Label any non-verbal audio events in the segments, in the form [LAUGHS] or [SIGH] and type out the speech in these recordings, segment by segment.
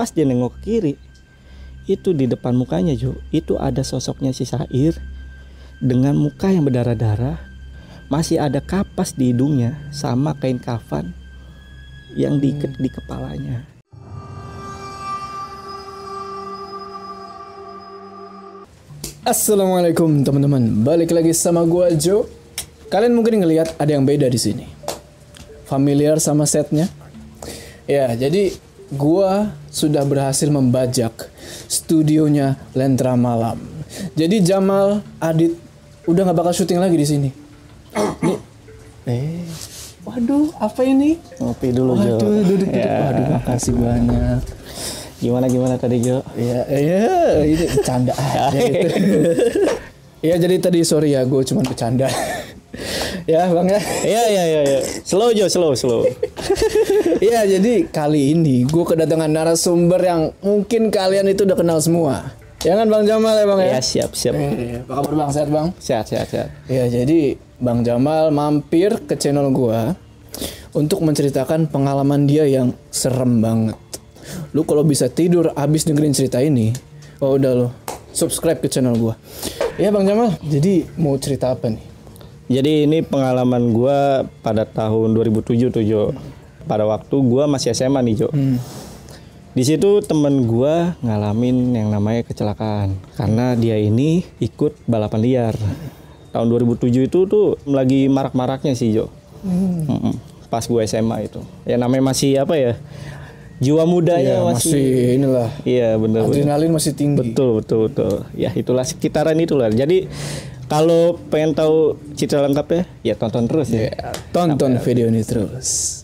pas dia nengok ke kiri itu di depan mukanya Jo itu ada sosoknya si Sair dengan muka yang berdarah-darah masih ada kapas di hidungnya sama kain kafan yang diikat di kepalanya Assalamualaikum teman-teman, balik lagi sama gua Jo. Kalian mungkin ngelihat ada yang beda di sini. Familiar sama setnya? Ya, jadi gua sudah berhasil membajak studionya Lentra Malam. Jadi Jamal, Adit udah nggak bakal syuting lagi di sini. Nih, eh, waduh, apa ini? ngopi dulu Jo Waduh, duduk, duduk. Ya. Waduh, makasih banyak. gimana gimana tadi Jo Iya, iya, ini bercanda aja [LAUGHS] gitu. Iya, jadi tadi sorry ya, gue cuma bercanda. [LAUGHS] ya, Bang ya. Iya iya iya iya. Slow Jo, slow slow. [LAUGHS] Iya, jadi kali ini gue kedatangan narasumber yang mungkin kalian itu udah kenal semua. Ya kan Bang Jamal ya Bang ya? ya siap siap. Iya, Apa kabar Bang? Sehat Bang? Sehat sehat sehat. Ya, jadi Bang Jamal mampir ke channel gua untuk menceritakan pengalaman dia yang serem banget. Lu kalau bisa tidur abis dengerin cerita ini, oh udah lo subscribe ke channel gua. Ya Bang Jamal, jadi mau cerita apa nih? Jadi ini pengalaman gua pada tahun 2007 tuh Jo. Pada waktu gua masih SMA nih Jo. Di situ temen gua ngalamin yang namanya kecelakaan karena dia ini ikut balapan liar. Tahun 2007 itu tuh lagi marak-maraknya sih Jo. Mm-mm. Pas gua SMA itu. Ya namanya masih apa ya? Jiwa mudanya Ya, masih, masih inilah Iya bener bener. adrenalin masih tinggi. Betul betul betul. Ya itulah sekitaran itulah. Jadi kalau pengen tahu cerita lengkapnya ya tonton terus ya. Ya, tonton video ini terus.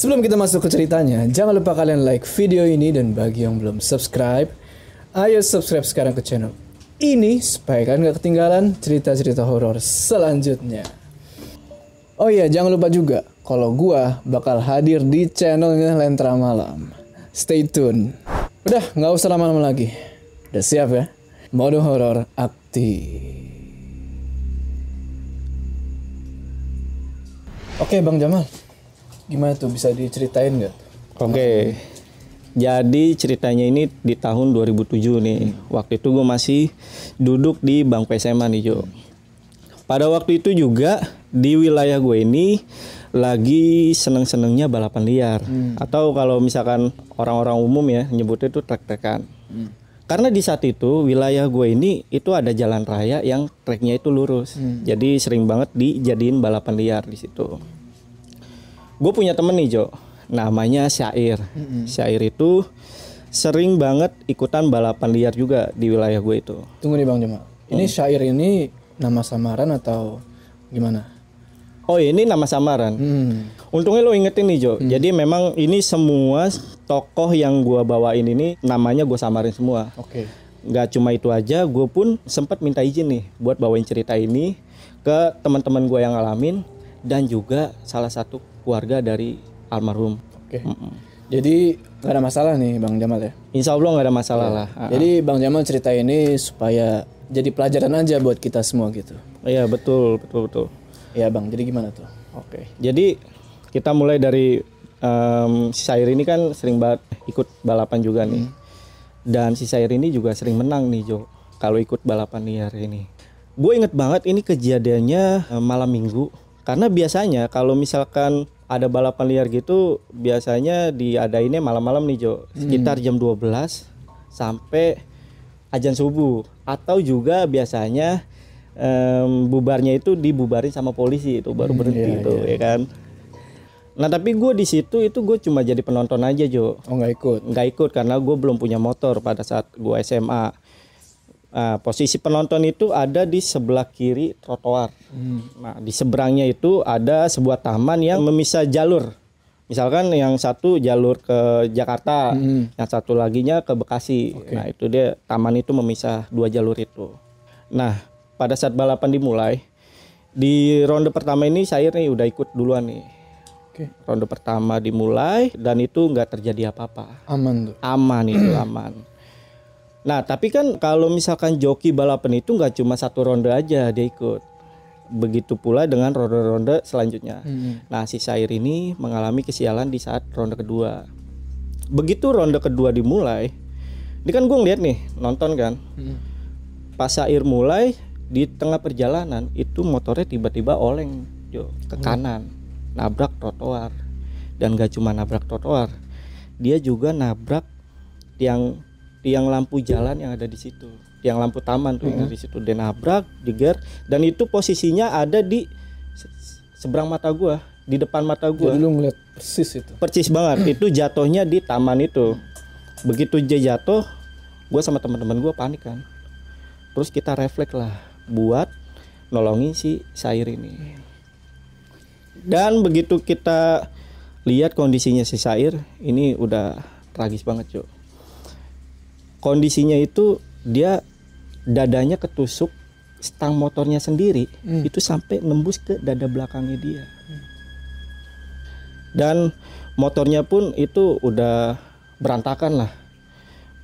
Sebelum kita masuk ke ceritanya, jangan lupa kalian like video ini dan bagi yang belum subscribe, ayo subscribe sekarang ke channel ini supaya kalian gak ketinggalan cerita-cerita horor selanjutnya. Oh iya, jangan lupa juga kalau gua bakal hadir di channelnya Lentra Malam. Stay tune. Udah, nggak usah lama-lama lagi. Udah siap ya? Mode horor aktif. Oke Bang Jamal, gimana tuh bisa diceritain nggak? Oke. Jadi ceritanya ini di tahun 2007 nih. Waktu itu gue masih duduk di bangku SMA nih Jo. Pada waktu itu juga di wilayah gue ini lagi seneng-senengnya balapan liar. Atau kalau misalkan orang-orang umum ya nyebutnya itu trek-trekan. Karena di saat itu wilayah gue ini itu ada jalan raya yang treknya itu lurus. Jadi sering banget dijadiin balapan liar di situ. Gue punya temen nih Jo, namanya Syair. Syair itu sering banget ikutan balapan liar juga di wilayah gue itu. Tunggu nih Bang Jamal, ini syair ini nama samaran atau gimana? Oh ini nama samaran. Hmm. Untungnya lo ingetin nih Jo. Jadi memang ini semua tokoh yang gue bawain ini namanya gue samarin semua. Oke. Gak cuma itu aja, gue pun sempat minta izin nih buat bawain cerita ini ke teman-teman gue yang ngalamin dan juga salah satu keluarga dari almarhum. Oke. Jadi nggak ada masalah nih Bang Jamal ya. Insya Allah nggak ada masalah lah. Ah, Jadi Bang Jamal cerita ini supaya jadi pelajaran aja buat kita semua gitu. Iya betul betul betul. Ya Bang, jadi gimana tuh? Oke. Jadi kita mulai dari em, si Sair ini kan sering banget ikut balapan juga nih. Dan si Sair ini juga sering menang nih Jo. Kalau ikut balapan liar ini. Gue inget banget ini kejadiannya eh, malam minggu. Karena biasanya kalau misalkan ada balapan liar gitu biasanya diadainnya malam-malam nih Jo. Sekitar jam 12 sampai ajan subuh. Atau juga biasanya em, bubarnya itu dibubarin sama polisi itu baru berhenti itu ya kan? Nah tapi gue di situ itu gue cuma jadi penonton aja Jo. Oh nggak ikut. nggak ikut karena gue belum punya motor pada saat gue SMA Nah, posisi penonton itu ada di sebelah kiri trotoar. Nah, di seberangnya itu ada sebuah taman yang memisah jalur. Misalkan yang satu jalur ke Jakarta, yang satu laginya ke Bekasi. Nah, itu dia taman itu memisah dua jalur itu. Nah, pada saat balapan dimulai, di ronde pertama ini saya nih udah ikut duluan nih. Oke. Ronde pertama dimulai dan itu nggak terjadi apa-apa Aman tuh. aman itu aman. Nah tapi kan kalau misalkan joki balapan itu nggak cuma satu ronde aja dia ikut. Begitu pula dengan ronde-ronde selanjutnya. Nah si Sair ini mengalami kesialan di saat ronde kedua. begitu ronde kedua dimulai ini kan gue ngeliat nih nonton kan pas Sair mulai di tengah perjalanan itu motornya tiba-tiba oleng Jo, ke kanan nabrak trotoar dan gak cuma nabrak trotoar dia juga nabrak tiang tiang lampu jalan yang ada di situ. Tiang lampu taman tuh yang ada di situ. Dia nabrak diger dan itu posisinya ada di se- seberang mata gua di depan mata gua. Jadi lu ngeliat persis itu. persis banget. [CLEARS THROAT] Itu jatuhnya di taman itu. Begitu dia jatuh gue sama teman-teman gue panik kan. Terus kita refleks lah buat nolongin si Sair ini. Dan begitu kita lihat kondisinya si Sair ini udah tragis banget cuy kondisinya itu dia dadanya ketusuk stang motornya sendiri itu sampai nembus ke dada belakangnya dia. Dan motornya pun itu udah berantakan lah.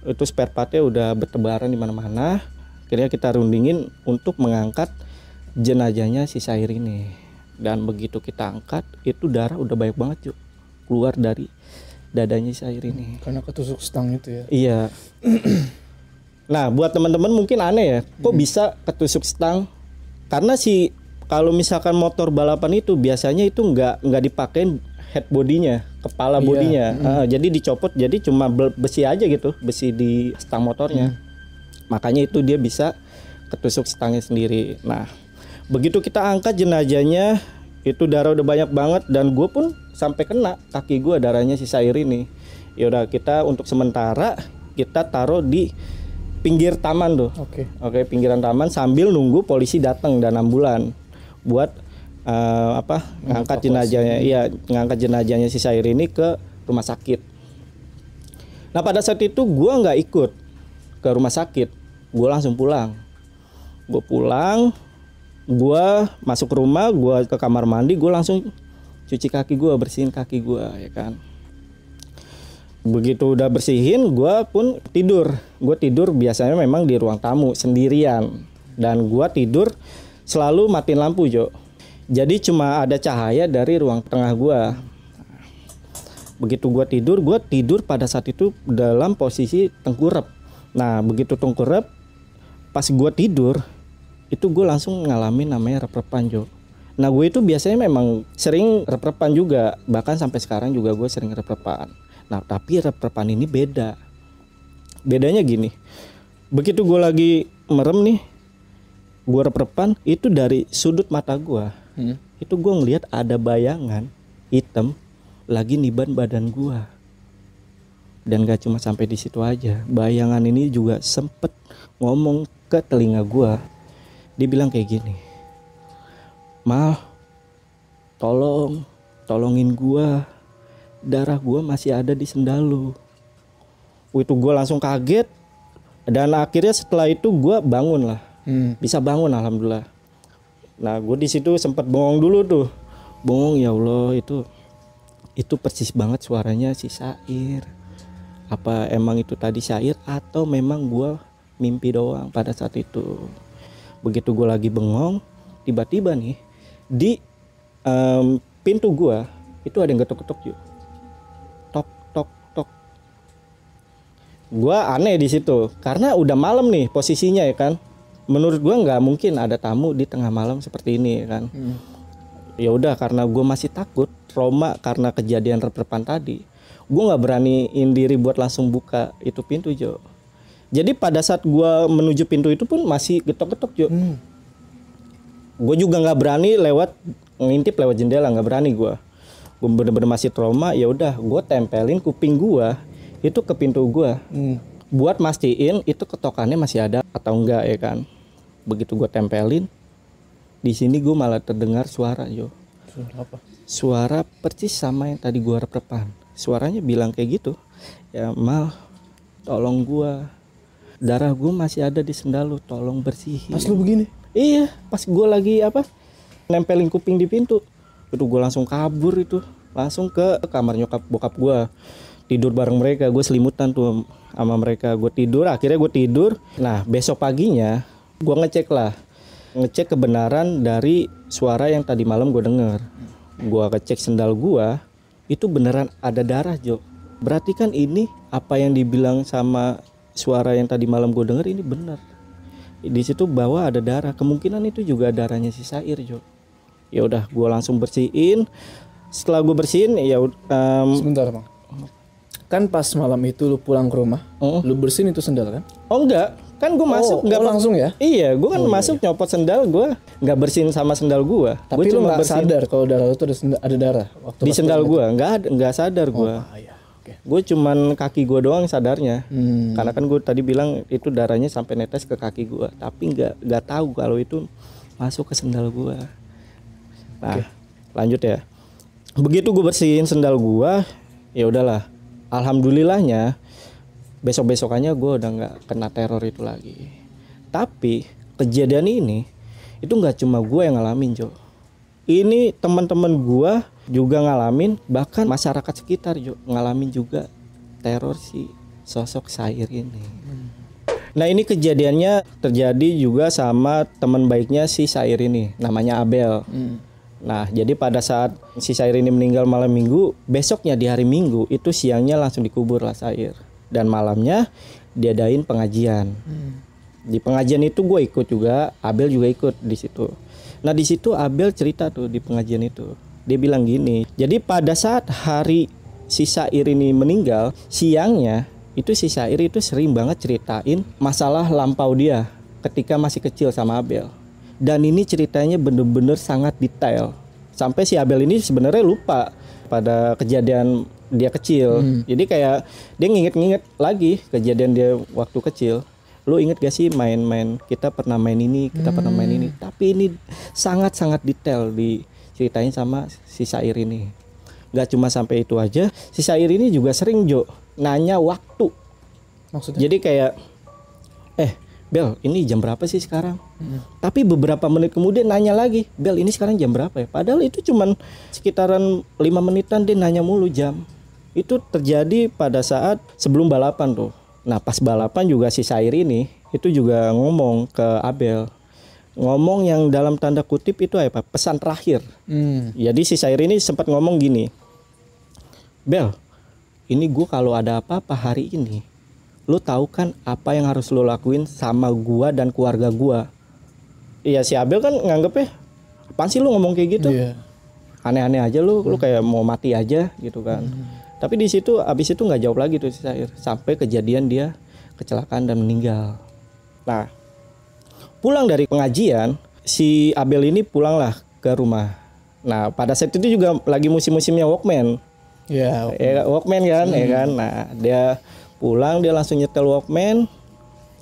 Itu spare partnya udah bertebaran di mana-mana. Akhirnya kita rundingin untuk mengangkat jenazahnya si Sair ini. Dan begitu kita angkat itu darah udah banyak banget yuk keluar dari dadanya si Sair ini Karena ketusuk stang itu ya. Iya. [CLEARS THROAT] nah, buat teman-teman mungkin aneh ya, kok bisa ketusuk stang? Karena si kalau misalkan motor balapan itu biasanya itu nggak nggak dipakein head bodinya, kepala Iya. bodinya. Ah, jadi dicopot, jadi cuma besi aja gitu, besi di stang motornya. Makanya itu dia bisa ketusuk stangnya sendiri. Nah, begitu kita angkat jenazahnya, itu darah udah banyak banget dan gue pun sampai kena kaki gue darahnya si Sair ini. Yaudah kita untuk sementara kita taruh di pinggir taman tuh. Oke. Oke, pinggiran taman sambil nunggu polisi datang dan ambulan buat eh, apa? ngangkat jenazahnya. Iya, ngangkat jenazahnya si Sair ini ke rumah sakit. Nah, pada saat itu gua nggak ikut ke rumah sakit. Gue langsung pulang. Gue pulang, gua masuk rumah, gua ke kamar mandi, gue langsung cuci kaki gua, bersihin kaki gua, ya kan. Begitu udah bersihin gue pun tidur. Gue tidur biasanya memang di ruang tamu sendirian. Dan gue tidur selalu matiin lampu Jo. Jadi cuma ada cahaya dari ruang tengah gue begitu gue tidur gue tidur pada saat itu dalam posisi tengkurap nah begitu tengkurap pas gue tidur itu gue langsung ngalamin namanya rep-repan Jo. Nah gue itu biasanya memang sering rep-repan juga. Bahkan sampai sekarang juga gue sering rep-repan. Nah tapi rep-repan ini beda. Bedanya gini. Begitu gue lagi merem nih gue rep-repan itu dari sudut mata gue Hmm. itu gue ngelihat ada bayangan hitam lagi niban badan gue dan gak cuma sampai di situ aja bayangan ini juga sempet ngomong ke telinga gue dia bilang kayak gini mal tolong tolongin gue darah gue masih ada di sendal lu. Itu gue langsung kaget. Dan akhirnya setelah itu gue bangun lah. Hmm. bisa bangun alhamdulillah. Nah gue di situ sempat bengong dulu tuh. Bengong ya allah itu itu persis banget suaranya si Sair apa emang itu tadi Sair atau memang gue mimpi doang pada saat itu begitu gue lagi bengong tiba-tiba nih di em, pintu gue itu ada yang getok-getok yuk. Tok tok tok. Gua aneh di situ karena udah malam nih posisinya ya kan. Menurut gua nggak mungkin ada tamu di tengah malam seperti ini ya kan. Ya udah karena gua masih takut trauma karena kejadian reprepan tadi gua nggak beraniin diri buat langsung buka itu pintu Jo jadi pada saat gua menuju pintu itu pun masih getok-getok Jo Hmm. gue juga nggak berani lewat ngintip lewat jendela nggak berani gue gue bener-bener masih trauma ya udah gue tempelin kuping gue itu ke pintu gue Hmm. buat mastiin itu ketokannya masih ada atau enggak ya kan begitu gue tempelin di sini gue malah terdengar suara yo Suara apa? suara persis sama yang tadi gue rep-repan suaranya bilang kayak gitu ya mal tolong gue darah gue masih ada di sendal lu tolong bersihin. Pas lu begini. Iya, pas gue lagi apa nempelin kuping di pintu, itu gue langsung kabur itu, langsung ke kamar nyokap bokap gue, tidur bareng mereka, gue selimutan tuh sama mereka, gue tidur, akhirnya gue tidur. Nah besok paginya gue ngecek lah, ngecek kebenaran dari suara yang tadi malam gue denger, gue ngecek sendal gue, itu beneran ada darah Jo. Berarti kan ini apa yang dibilang sama suara yang tadi malam gue denger ini benar di situ bahwa ada darah kemungkinan itu juga darahnya si Sair Jo ya udah gue langsung bersihin setelah gue bersihin ya um, Sebentar bang. Kan pas malam itu lu pulang ke rumah, Oh. lu bersihin itu sendal kan? oh enggak kan gue masuk oh, nggak oh, langsung ya? iya gue kan masuk nyopot sendal gue nggak bersihin sama sendal gue Tapi lu nggak sadar kalau darah lu tuh ada, ada darah waktu di sendal gue nggak nggak sadar gue. Ah, iya. Oke. gue cuman kaki gue doang sadarnya. Hmm. karena kan gue tadi bilang itu darahnya sampai netes ke kaki gue tapi nggak nggak tahu kalau itu masuk ke sendal gue nah lanjut ya. Begitu gue bersihin sendal gue ya udahlah. Alhamdulillahnya besok besokannya gue udah nggak kena teror itu lagi. Tapi kejadian ini itu nggak cuma gue yang ngalamin Jo. Ini teman-teman gua juga ngalamin bahkan masyarakat sekitar Jo ngalamin juga teror si sosok Sair ini. Nah ini kejadiannya terjadi juga sama teman baiknya si Sair ini namanya Abel. Hmm. Nah jadi pada saat si Sair ini meninggal malam minggu besoknya di hari minggu itu siangnya langsung dikubur lah Sair dan malamnya diadain pengajian. Hmm. Di pengajian itu gue ikut juga, Abel juga ikut di situ. Nah di situ Abel cerita tuh di pengajian itu. Dia bilang gini, jadi pada saat hari si Sair ini meninggal, siangnya itu si Sair itu sering banget ceritain masalah lampau dia ketika masih kecil sama Abel. Dan ini ceritanya bener-bener sangat detail. Sampai si Abel ini sebenarnya lupa pada kejadian dia kecil. Jadi kayak dia nginget-nginget lagi kejadian dia waktu kecil lu inget gak sih main-main kita pernah main ini kita pernah main ini tapi ini sangat-sangat detail diceritain sama si Sair ini. Nggak cuma sampai itu aja si Sair ini juga sering Jo nanya waktu. Maksudnya? jadi kayak eh Bel ini jam berapa sih sekarang? Tapi beberapa menit kemudian nanya lagi Bel ini sekarang jam berapa ya? Padahal itu cuman sekitaran lima menitan dia nanya mulu jam. Itu terjadi pada saat sebelum balapan tuh. Nah pas balapan juga si Sair ini itu juga ngomong ke Abel ngomong yang dalam tanda kutip itu apa pesan terakhir Hmm. jadi si Sair ini sempat ngomong gini, Bel, ini gue kalau ada apa-apa hari ini, lu tahu kan apa yang harus lu lakuin sama gua dan keluarga gua. Iya si Abel kan nganggep ya, apaan sih lu ngomong kayak gitu? Iya. Aneh-aneh aja lu, lu kayak mau mati aja gitu kan. Tapi di situ abis itu nggak jawab lagi tuh si Sair sampai kejadian dia kecelakaan dan meninggal. Nah, pulang dari pengajian, si Abel ini pulanglah ke rumah. Nah, pada saat itu juga lagi musim-musimnya Walkman. Iya. Ya, Walkman kan, ya kan. Nah, dia pulang dia langsung nyetel Walkman.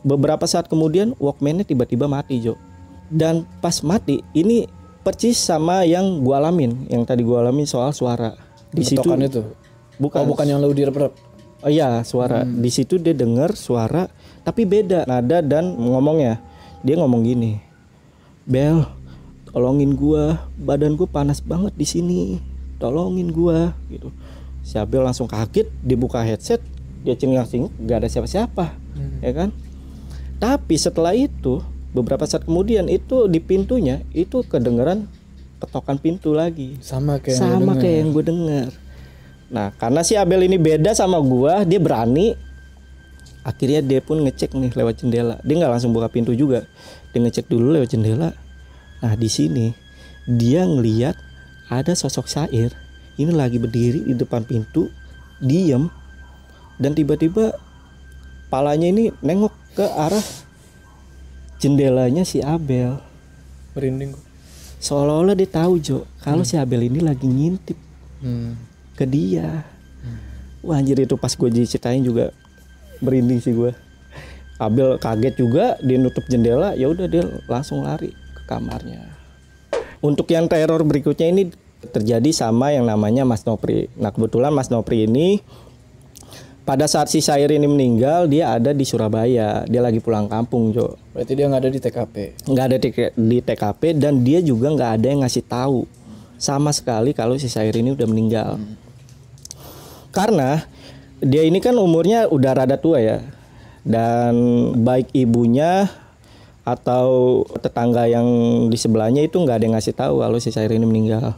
Beberapa saat kemudian Walkman-nya tiba-tiba mati, Jo. Dan pas mati, ini persis sama yang gua alamin, yang tadi gua alamin soal suara. Di situ itu. bukan Oh, bukan yang lu direp-rep. Oh iya, suara. Di situ dia dengar suara tapi beda nada dan ngomongnya. Dia ngomong gini. Bel, tolongin gua, badan gua panas banget di sini. Tolongin gua gitu. Si Abel langsung kaget, dia buka headset, dia cengang-cengok, gak ada siapa-siapa. Ya kan? Tapi setelah itu, beberapa saat kemudian itu di pintunya itu kedengeran ketokan pintu lagi Sama kayak yang sama denger. kayak yang gue dengar. Nah, karena si Abel ini beda sama gua, dia berani. Akhirnya dia pun ngecek nih lewat jendela. Dia nggak langsung buka pintu juga. Dia ngecek dulu lewat jendela. Nah, di sini dia ngeliat ada sosok Sair. Ini lagi berdiri di depan pintu, diem, dan tiba-tiba palanya ini nengok ke arah jendelanya si Abel. Merinding. Seolah-olah dia tahu Jo, kalau si Abel ini lagi ngintip Hmm. ke dia. Wah anjir itu pas gue diceritain juga merinding sih gue. Abel kaget juga, dia nutup jendela, ya udah dia langsung lari ke kamarnya. Untuk yang teror berikutnya ini terjadi sama yang namanya Mas Nopri. Nah kebetulan Mas Nopri ini pada saat si Sair ini meninggal dia ada di Surabaya, dia lagi pulang kampung Jo. Berarti dia nggak ada di TKP. Nggak ada di, di TKP dan dia juga nggak ada yang ngasih tahu sama sekali kalau si Sair ini udah meninggal. Karena dia ini kan umurnya udah rada tua ya. Dan baik ibunya atau tetangga yang di sebelahnya itu nggak ada yang ngasih tahu kalau si Sair ini meninggal.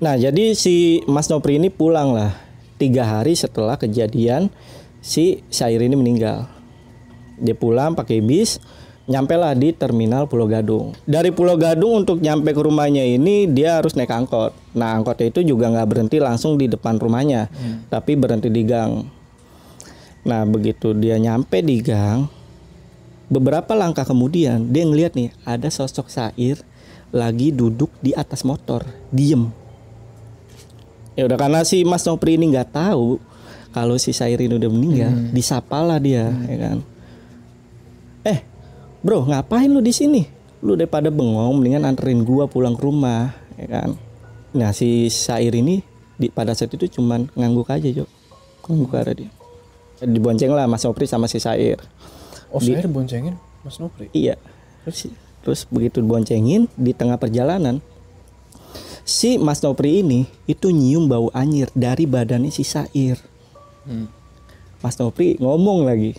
Nah, jadi si Mas Nopri ini pulang lah. tiga hari setelah kejadian si Syair ini meninggal. Dia pulang pakai bis, nyampe lah di terminal Pulau Gadung. Dari Pulau Gadung untuk nyampe ke rumahnya ini dia harus naik angkot. Nah angkotnya itu juga nggak berhenti langsung di depan rumahnya, tapi berhenti di gang. Nah begitu dia nyampe di gang, beberapa langkah kemudian dia ngeliat nih ada sosok Sair lagi duduk di atas motor, diem. Ya udah karena si Mas Nopri ini nggak tahu kalau si Sair ini udah meninggal, disapalah dia, ya kan. Eh, bro, ngapain lu di sini? Lu daripada bengong, mendingan anterin gua pulang ke rumah, ya kan. Nah si Sair ini di pada saat itu cuman ngangguk aja, Jo. Ngangguk ada dia. Dibonceng lah Mas Nopri sama si Sair. Oh, saya diboncengin Mas Nopri. Iya. Terus, terus begitu diboncengin di tengah perjalanan, si Mas Nopri ini itu nyium bau anyir dari badannya si Sair. Hmm. Mas Nopri ngomong lagi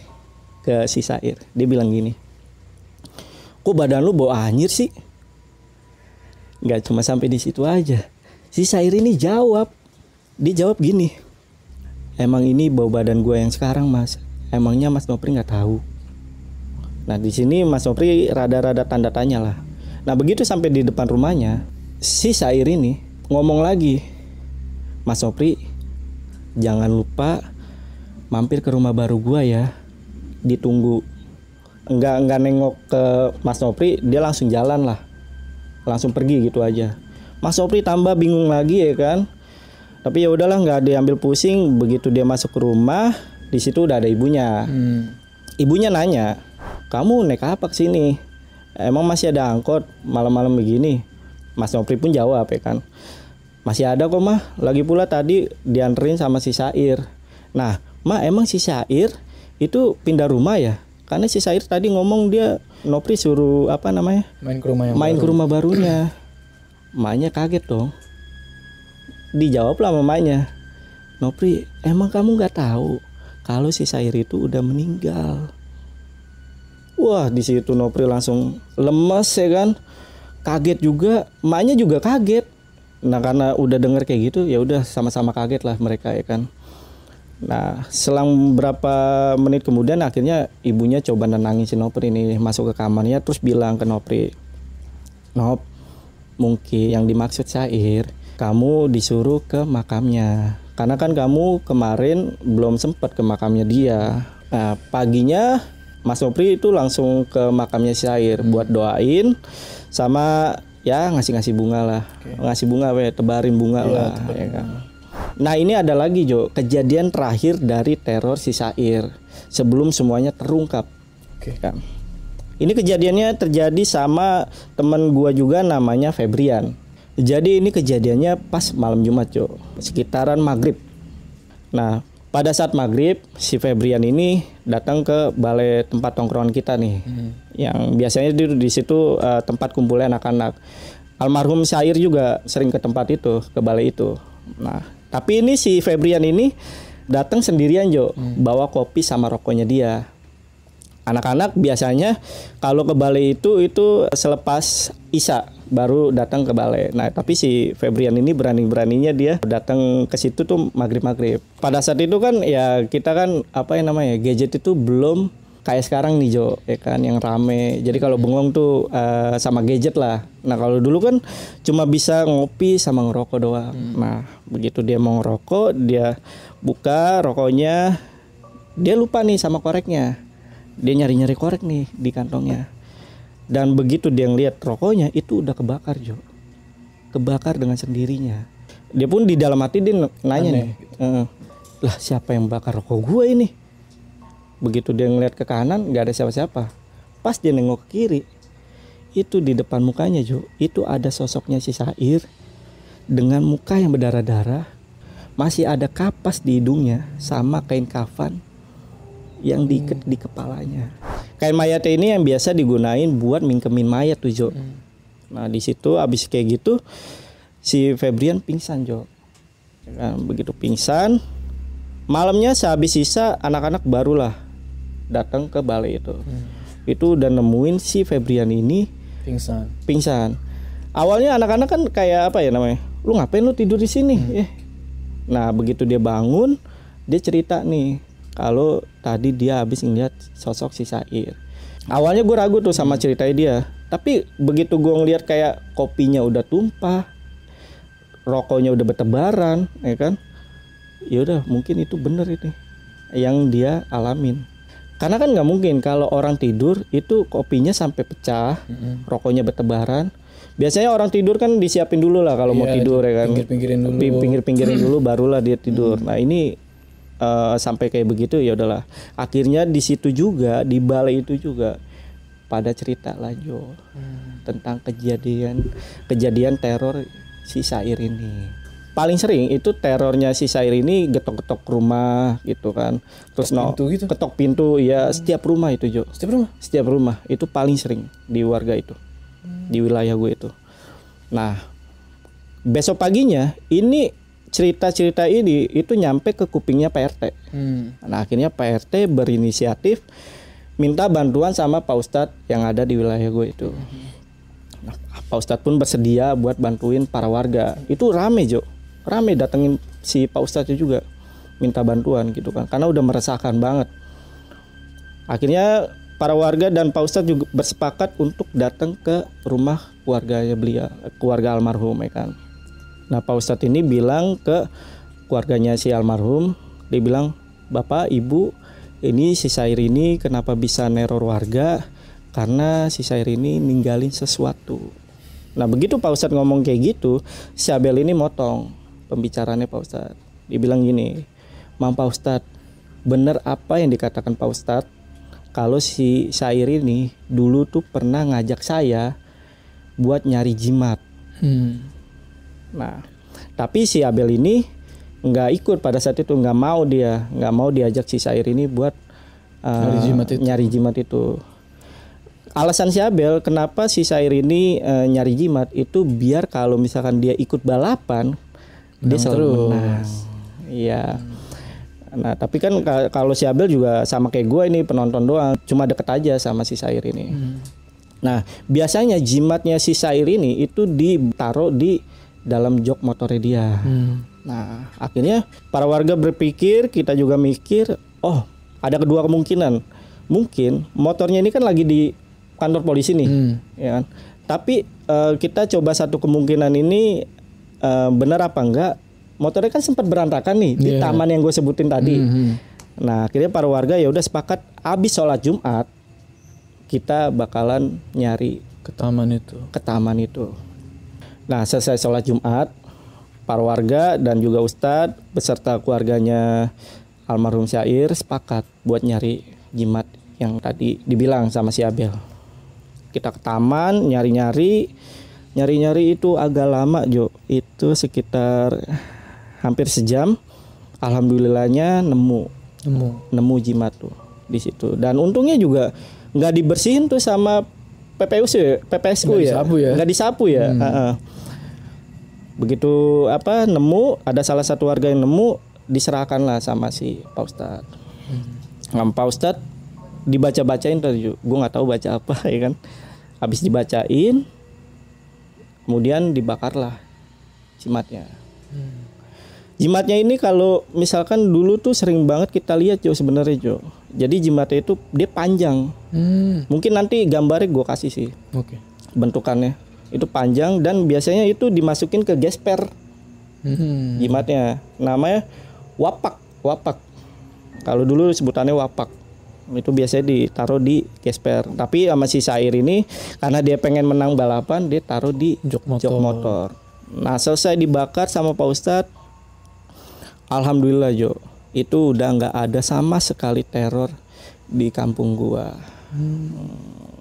ke si Sair. Dia bilang gini, kok badan lu bau anyir sih? Nggak cuma sampai di situ aja. Si Sair ini jawab, dia jawab gini, emang ini bau badan gue yang sekarang mas. Emangnya Mas Nopri nggak tahu? Nah di sini Mas Nopri rada-rada tanda tanya lah. Nah begitu sampai di depan rumahnya, si Sair ini ngomong lagi, Mas Nopri jangan lupa mampir ke rumah baru gua ya, ditunggu. Enggak enggak nengok ke Mas Nopri, dia langsung jalan lah, langsung pergi gitu aja. Mas Nopri tambah bingung lagi ya kan. Tapi ya udahlah nggak diambil pusing. Begitu dia masuk ke rumah, di situ udah ada ibunya. Hmm. Ibunya nanya, kamu naik apa ke sini? Emang masih ada angkot malam-malam begini? Mas Nopri pun jawab ya kan. Masih ada kok mah. Lagi pula tadi dianterin sama si Sair. Nah, mah emang si Sair itu pindah rumah ya? Karena si Sair tadi ngomong dia Nopri suruh apa namanya? Main ke rumah yang main baru. ke rumah barunya. [CLEARS THROAT] Maknya kaget dong. Dijawab lah mamanya. Nopri, emang kamu nggak tahu kalau si Sair itu udah meninggal? Wah, di situ Nopri langsung lemes ya kan. Kaget juga, emaknya juga kaget. Nah, karena udah denger kayak gitu, ya udah sama-sama kaget lah mereka ya kan. Nah, selang berapa menit kemudian akhirnya ibunya coba nenangin si Nopri ini masuk ke kamarnya terus bilang ke Nopri, Nop, mungkin yang dimaksud Sair, kamu disuruh ke makamnya. Karena kan kamu kemarin belum sempat ke makamnya dia. Nah, paginya Mas Nopri itu langsung ke makamnya si Sair buat doain sama ya ngasih-ngasih bunga lah. Ngasih bunga we, tebarin bunga lah ya kan. Nah, ini ada lagi Jo, kejadian terakhir dari teror si Sair sebelum semuanya terungkap. Oke. Kan. Ini kejadiannya terjadi sama teman gua juga namanya Febrian. Jadi ini kejadiannya pas malam Jumat, Jo. Sekitaran maghrib. Nah, pada saat maghrib si Febrian ini datang ke balai tempat tongkrongan kita nih, yang biasanya di, di situ eh, tempat kumpulnya anak-anak. Almarhum Syair juga sering ke tempat itu, ke balai itu. Nah, tapi ini si Febrian ini datang sendirian Jo, bawa kopi sama rokoknya dia. Anak-anak biasanya kalau ke balai itu itu selepas Isya baru datang ke balai. Nah, tapi si Febrian ini berani-beraninya dia datang ke situ tuh maghrib-maghrib. Pada saat itu kan ya kita kan apa yang namanya gadget itu belum kayak sekarang nih Jo, ya kan yang rame. Jadi kalau bengong tuh eh, sama gadget lah. Nah, kalau dulu kan cuma bisa ngopi sama ngerokok doang. Nah, begitu dia mau ngerokok, dia buka rokoknya, dia lupa nih sama koreknya dia nyari-nyari korek nih di kantongnya dan begitu dia ngeliat rokoknya itu udah kebakar Jo. Kebakar dengan sendirinya. Dia pun di dalam hati dia nanya nih "Eh, lah siapa yang bakar rokok gue ini? Begitu dia ngeliat ke kanan nggak ada siapa-siapa. Pas dia nengok ke kiri itu di depan mukanya Jo itu ada sosoknya si Sair dengan muka yang berdarah-darah. Masih ada kapas di hidungnya sama kain kafan yang diikat di kepalanya. Kain mayat ini yang biasa digunain buat mingkemin mayat tuh Jo. Nah di situ abis kayak gitu si Febrian pingsan Jo. Kan, begitu pingsan, malamnya sehabis sisa anak-anak barulah datang ke balai itu. Itu udah nemuin si Febrian ini Pingsan. pingsan. Awalnya anak-anak kan kayak apa ya namanya? Lu ngapain lu tidur di sini? Eh, Nah begitu dia bangun, dia cerita nih kalau tadi dia habis ngeliat sosok si Sair. Awalnya gue ragu tuh sama ceritanya dia, tapi begitu gue ngeliat kayak kopinya udah tumpah, rokoknya udah bertebaran, ya kan? Ya udah mungkin itu bener ini yang dia alamin. Karena kan nggak mungkin kalau orang tidur itu kopinya sampai pecah, rokoknya bertebaran. Biasanya orang tidur kan disiapin dulu lah kalau mau Iya, tidur ya kan. pinggir-pinggirin dulu. Pi- Pinggir-pinggirin [CLEARS THROAT] dulu barulah dia tidur. Nah ini eh, sampai kayak begitu ya udahlah. Akhirnya di situ juga di balai itu juga pada cerita lah Jo tentang kejadian kejadian teror si Sair ini. Paling sering itu terornya si Sair ini getok-getok rumah gitu kan. Terus no, pintu gitu? ketok pintu ya setiap rumah itu Jo. Setiap rumah. Setiap rumah itu paling sering di warga itu. Di wilayah gue itu. Nah, besok paginya ini cerita-cerita ini itu nyampe ke kupingnya PRT. Hmm. Nah, akhirnya PRT berinisiatif minta bantuan sama Pak Ustadz yang ada di wilayah gue itu. Nah, Pak Ustadz pun bersedia buat bantuin para warga. Itu rame, Jo. Rame datengin si Pak Ustadz juga minta bantuan gitu kan. Karena udah meresahkan banget. Akhirnya para warga dan Pak Ustadz juga bersepakat untuk datang ke rumah keluarganya beliau, keluarga almarhum ya kan. Nah Pak Ustadz ini bilang ke keluarganya si almarhum, dia bilang, Bapak, Ibu, ini si Sair ini kenapa bisa neror warga? Karena si Sair ini ninggalin sesuatu. Nah begitu Pak Ustadz ngomong kayak gitu, si Abel ini motong pembicaranya Pak Ustadz. Dia bilang gini, Mam Pak Ustadz, bener apa yang dikatakan Pak Ustadz? Kalau si Sair ini dulu tuh pernah ngajak saya buat nyari jimat. Hmm. Nah, tapi si Abel ini nggak ikut pada saat itu nggak mau dia nggak mau diajak si Sair ini buat uh, Nyari jimat itu. nyari jimat itu. Alasan si Abel kenapa si Sair ini uh, nyari jimat itu biar kalau misalkan dia ikut balapan dia Menang selalu terus. menang. Iya. Nah, tapi kan ka- kalau si Abel juga sama kayak gue ini penonton doang, cuma deket aja sama si Sair ini. Nah, biasanya jimatnya si Sair ini itu ditaruh di dalam jok motornya dia. Hmm. Nah, akhirnya para warga berpikir, kita juga mikir, oh, ada kedua kemungkinan. Mungkin motornya ini kan lagi di kantor polisi nih, Hmm. ya kan. Tapi eh, kita coba satu kemungkinan ini eh, benar apa enggak? Motornya kan sempat berantakan nih di Iya. taman yang gue sebutin tadi. Hmm. Nah, akhirnya para warga ya udah sepakat habis sholat Jumat kita bakalan nyari Ke taman itu. ke taman itu. Nah, selesai sholat Jumat, para warga dan juga Ustadz beserta keluarganya almarhum Syair sepakat buat nyari jimat yang tadi dibilang sama si Abel. Kita ke taman nyari-nyari, nyari-nyari itu agak lama Jo, itu sekitar hampir sejam. Alhamdulillahnya nemu Nemu. nemu jimat tuh di situ dan untungnya juga nggak dibersihin tuh sama PPSU ya, PPSU Nggak ya disapu ya? nggak disapu ya Heeh. Begitu apa nemu ada salah satu warga yang nemu diserahkan lah sama si Pak Ustadz Nah, Pak Ustadz dibaca-bacain tadi gue nggak tahu baca apa [LAUGHS] ya kan habis dibacain kemudian dibakarlah jimatnya Jimatnya ini kalau misalkan dulu tuh sering banget kita lihat Jo sebenarnya Jo. Jadi jimatnya itu dia panjang. Hmm. Mungkin nanti gambarnya gue kasih sih Oke. bentukannya. Itu panjang dan biasanya itu dimasukin ke gesper Hmm. jimatnya. Namanya wapak, wapak. Kalau dulu sebutannya wapak. Itu biasanya ditaruh di gesper. Tapi sama si Sair ini karena dia pengen menang balapan, dia taruh di Jok motor. jok motor. Nah, selesai dibakar sama Pak Ustadz. Alhamdulillah Jo, itu udah nggak ada sama sekali teror di kampung gua. Hmm.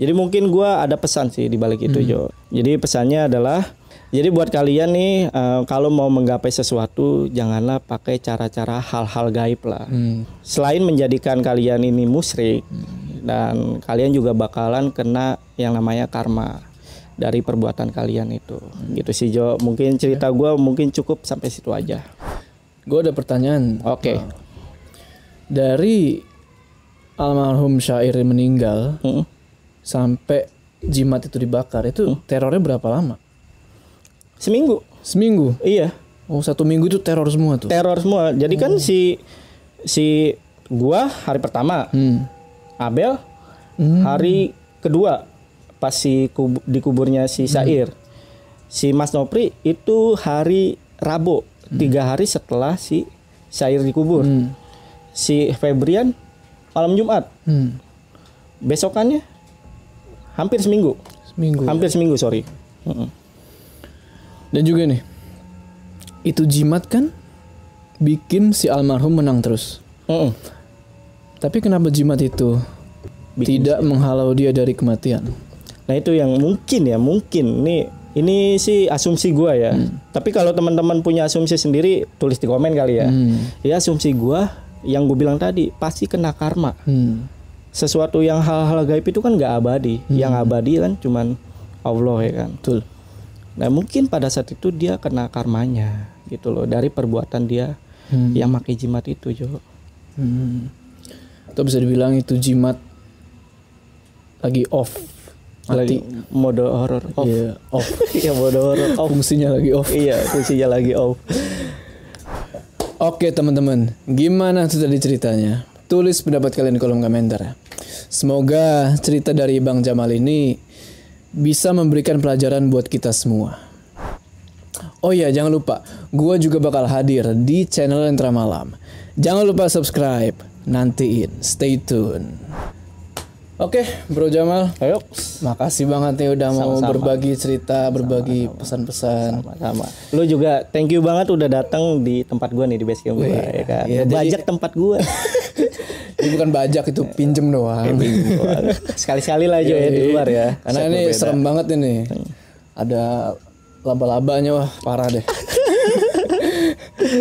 Jadi mungkin gua ada pesan sih di balik itu Jo. Jadi pesannya adalah jadi buat kalian nih eh, kalau mau menggapai sesuatu janganlah pakai cara-cara hal-hal gaib lah. Hmm. Selain menjadikan kalian ini musyrik dan kalian juga bakalan kena yang namanya karma dari perbuatan kalian itu. Gitu sih Jo. Mungkin cerita gua mungkin cukup sampai situ aja. Gue ada pertanyaan. Oke. Dari almarhum syair meninggal Mm. Sampai jimat itu dibakar itu terornya berapa lama? Seminggu. Seminggu. Iya. Oh satu minggu itu teror semua tuh. teror semua. Jadi kan si si gua hari pertama, Hmm. Abel hari kedua pas si kub- di kuburnya si Sair. Si Mas Nopri itu hari Rabu, tiga hari setelah si Sair dikubur. Hmm. Si Febrian malam Jumat. Hmm. Besokannya hampir seminggu. Seminggu. Hampir seminggu, sorry. Dan juga nih, itu jimat kan bikin si almarhum menang terus. Mm-mm. Tapi kenapa jimat itu Bikin tidak menghalau dia dari kematian? Nah itu yang mungkin ya mungkin nih ini sih asumsi gua ya. Tapi kalau teman-teman punya asumsi sendiri tulis di komen kali ya. Hmm. Ya asumsi gua yang gue bilang tadi pasti kena karma. Hmm. Sesuatu yang hal-hal gaib itu kan nggak abadi. Yang abadi kan cuman Allah ya kan. Betul. Nah mungkin pada saat itu dia kena karmanya gitu loh dari perbuatan dia Hmm. yang pakai jimat itu Jo. Hmm. Atau bisa dibilang itu jimat lagi off. Lagi mode horor off. Iya, off. [LAUGHS] Iya mode horor off. Fungsinya lagi off. iya fungsinya lagi off. Oke teman-teman, gimana tuh tadi ceritanya? Tulis pendapat kalian di kolom komentar ya. Semoga cerita dari Bang Jamal ini bisa memberikan pelajaran buat kita semua. Oh iya, jangan lupa, gua juga bakal hadir di channel Entra Malam. Jangan lupa subscribe, nantiin, stay tune. Oke, Bro Jamal, Ayo makasih banget nih udah mau Sama-sama. berbagi cerita, berbagi pesan-pesan. sama lu juga thank you banget udah datang di tempat gua nih di base camp gua ya kan iya, jadi- tempat gua [LAUGHS] Ini bukan bajak itu pinjem doang. [LAUGHS] sekali-sekali lah aja ya di luar ya Karena Set ini berbeda. serem banget ini. Ada laba-labanya wah parah deh. [LAUGHS]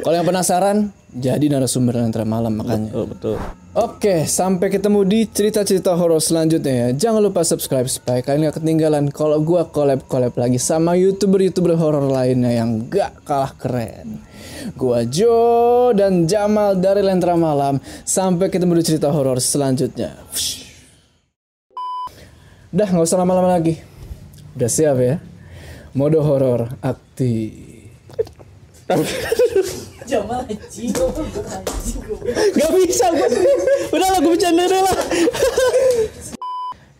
Kalau yang penasaran, jadi narasumber antara malam makanya. betul betul Oke, sampai ketemu di cerita-cerita horor selanjutnya ya. Jangan lupa subscribe supaya kalian gak ketinggalan kalau gua collab-collab lagi sama youtuber-youtuber horor lainnya yang gak kalah keren. Gua Jo dan Jamal dari Lentera Malam. Sampai ketemu di cerita horor selanjutnya. Udah nggak usah lama-lama lagi. Udah siap ya? Mode horor aktif. Gak bisa gue Udah lah gue bercanda deh lah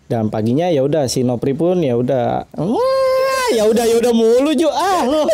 Dan paginya ya udah si Nopri pun ya udah Wah, ya udah ya udah mulu Jo ah lo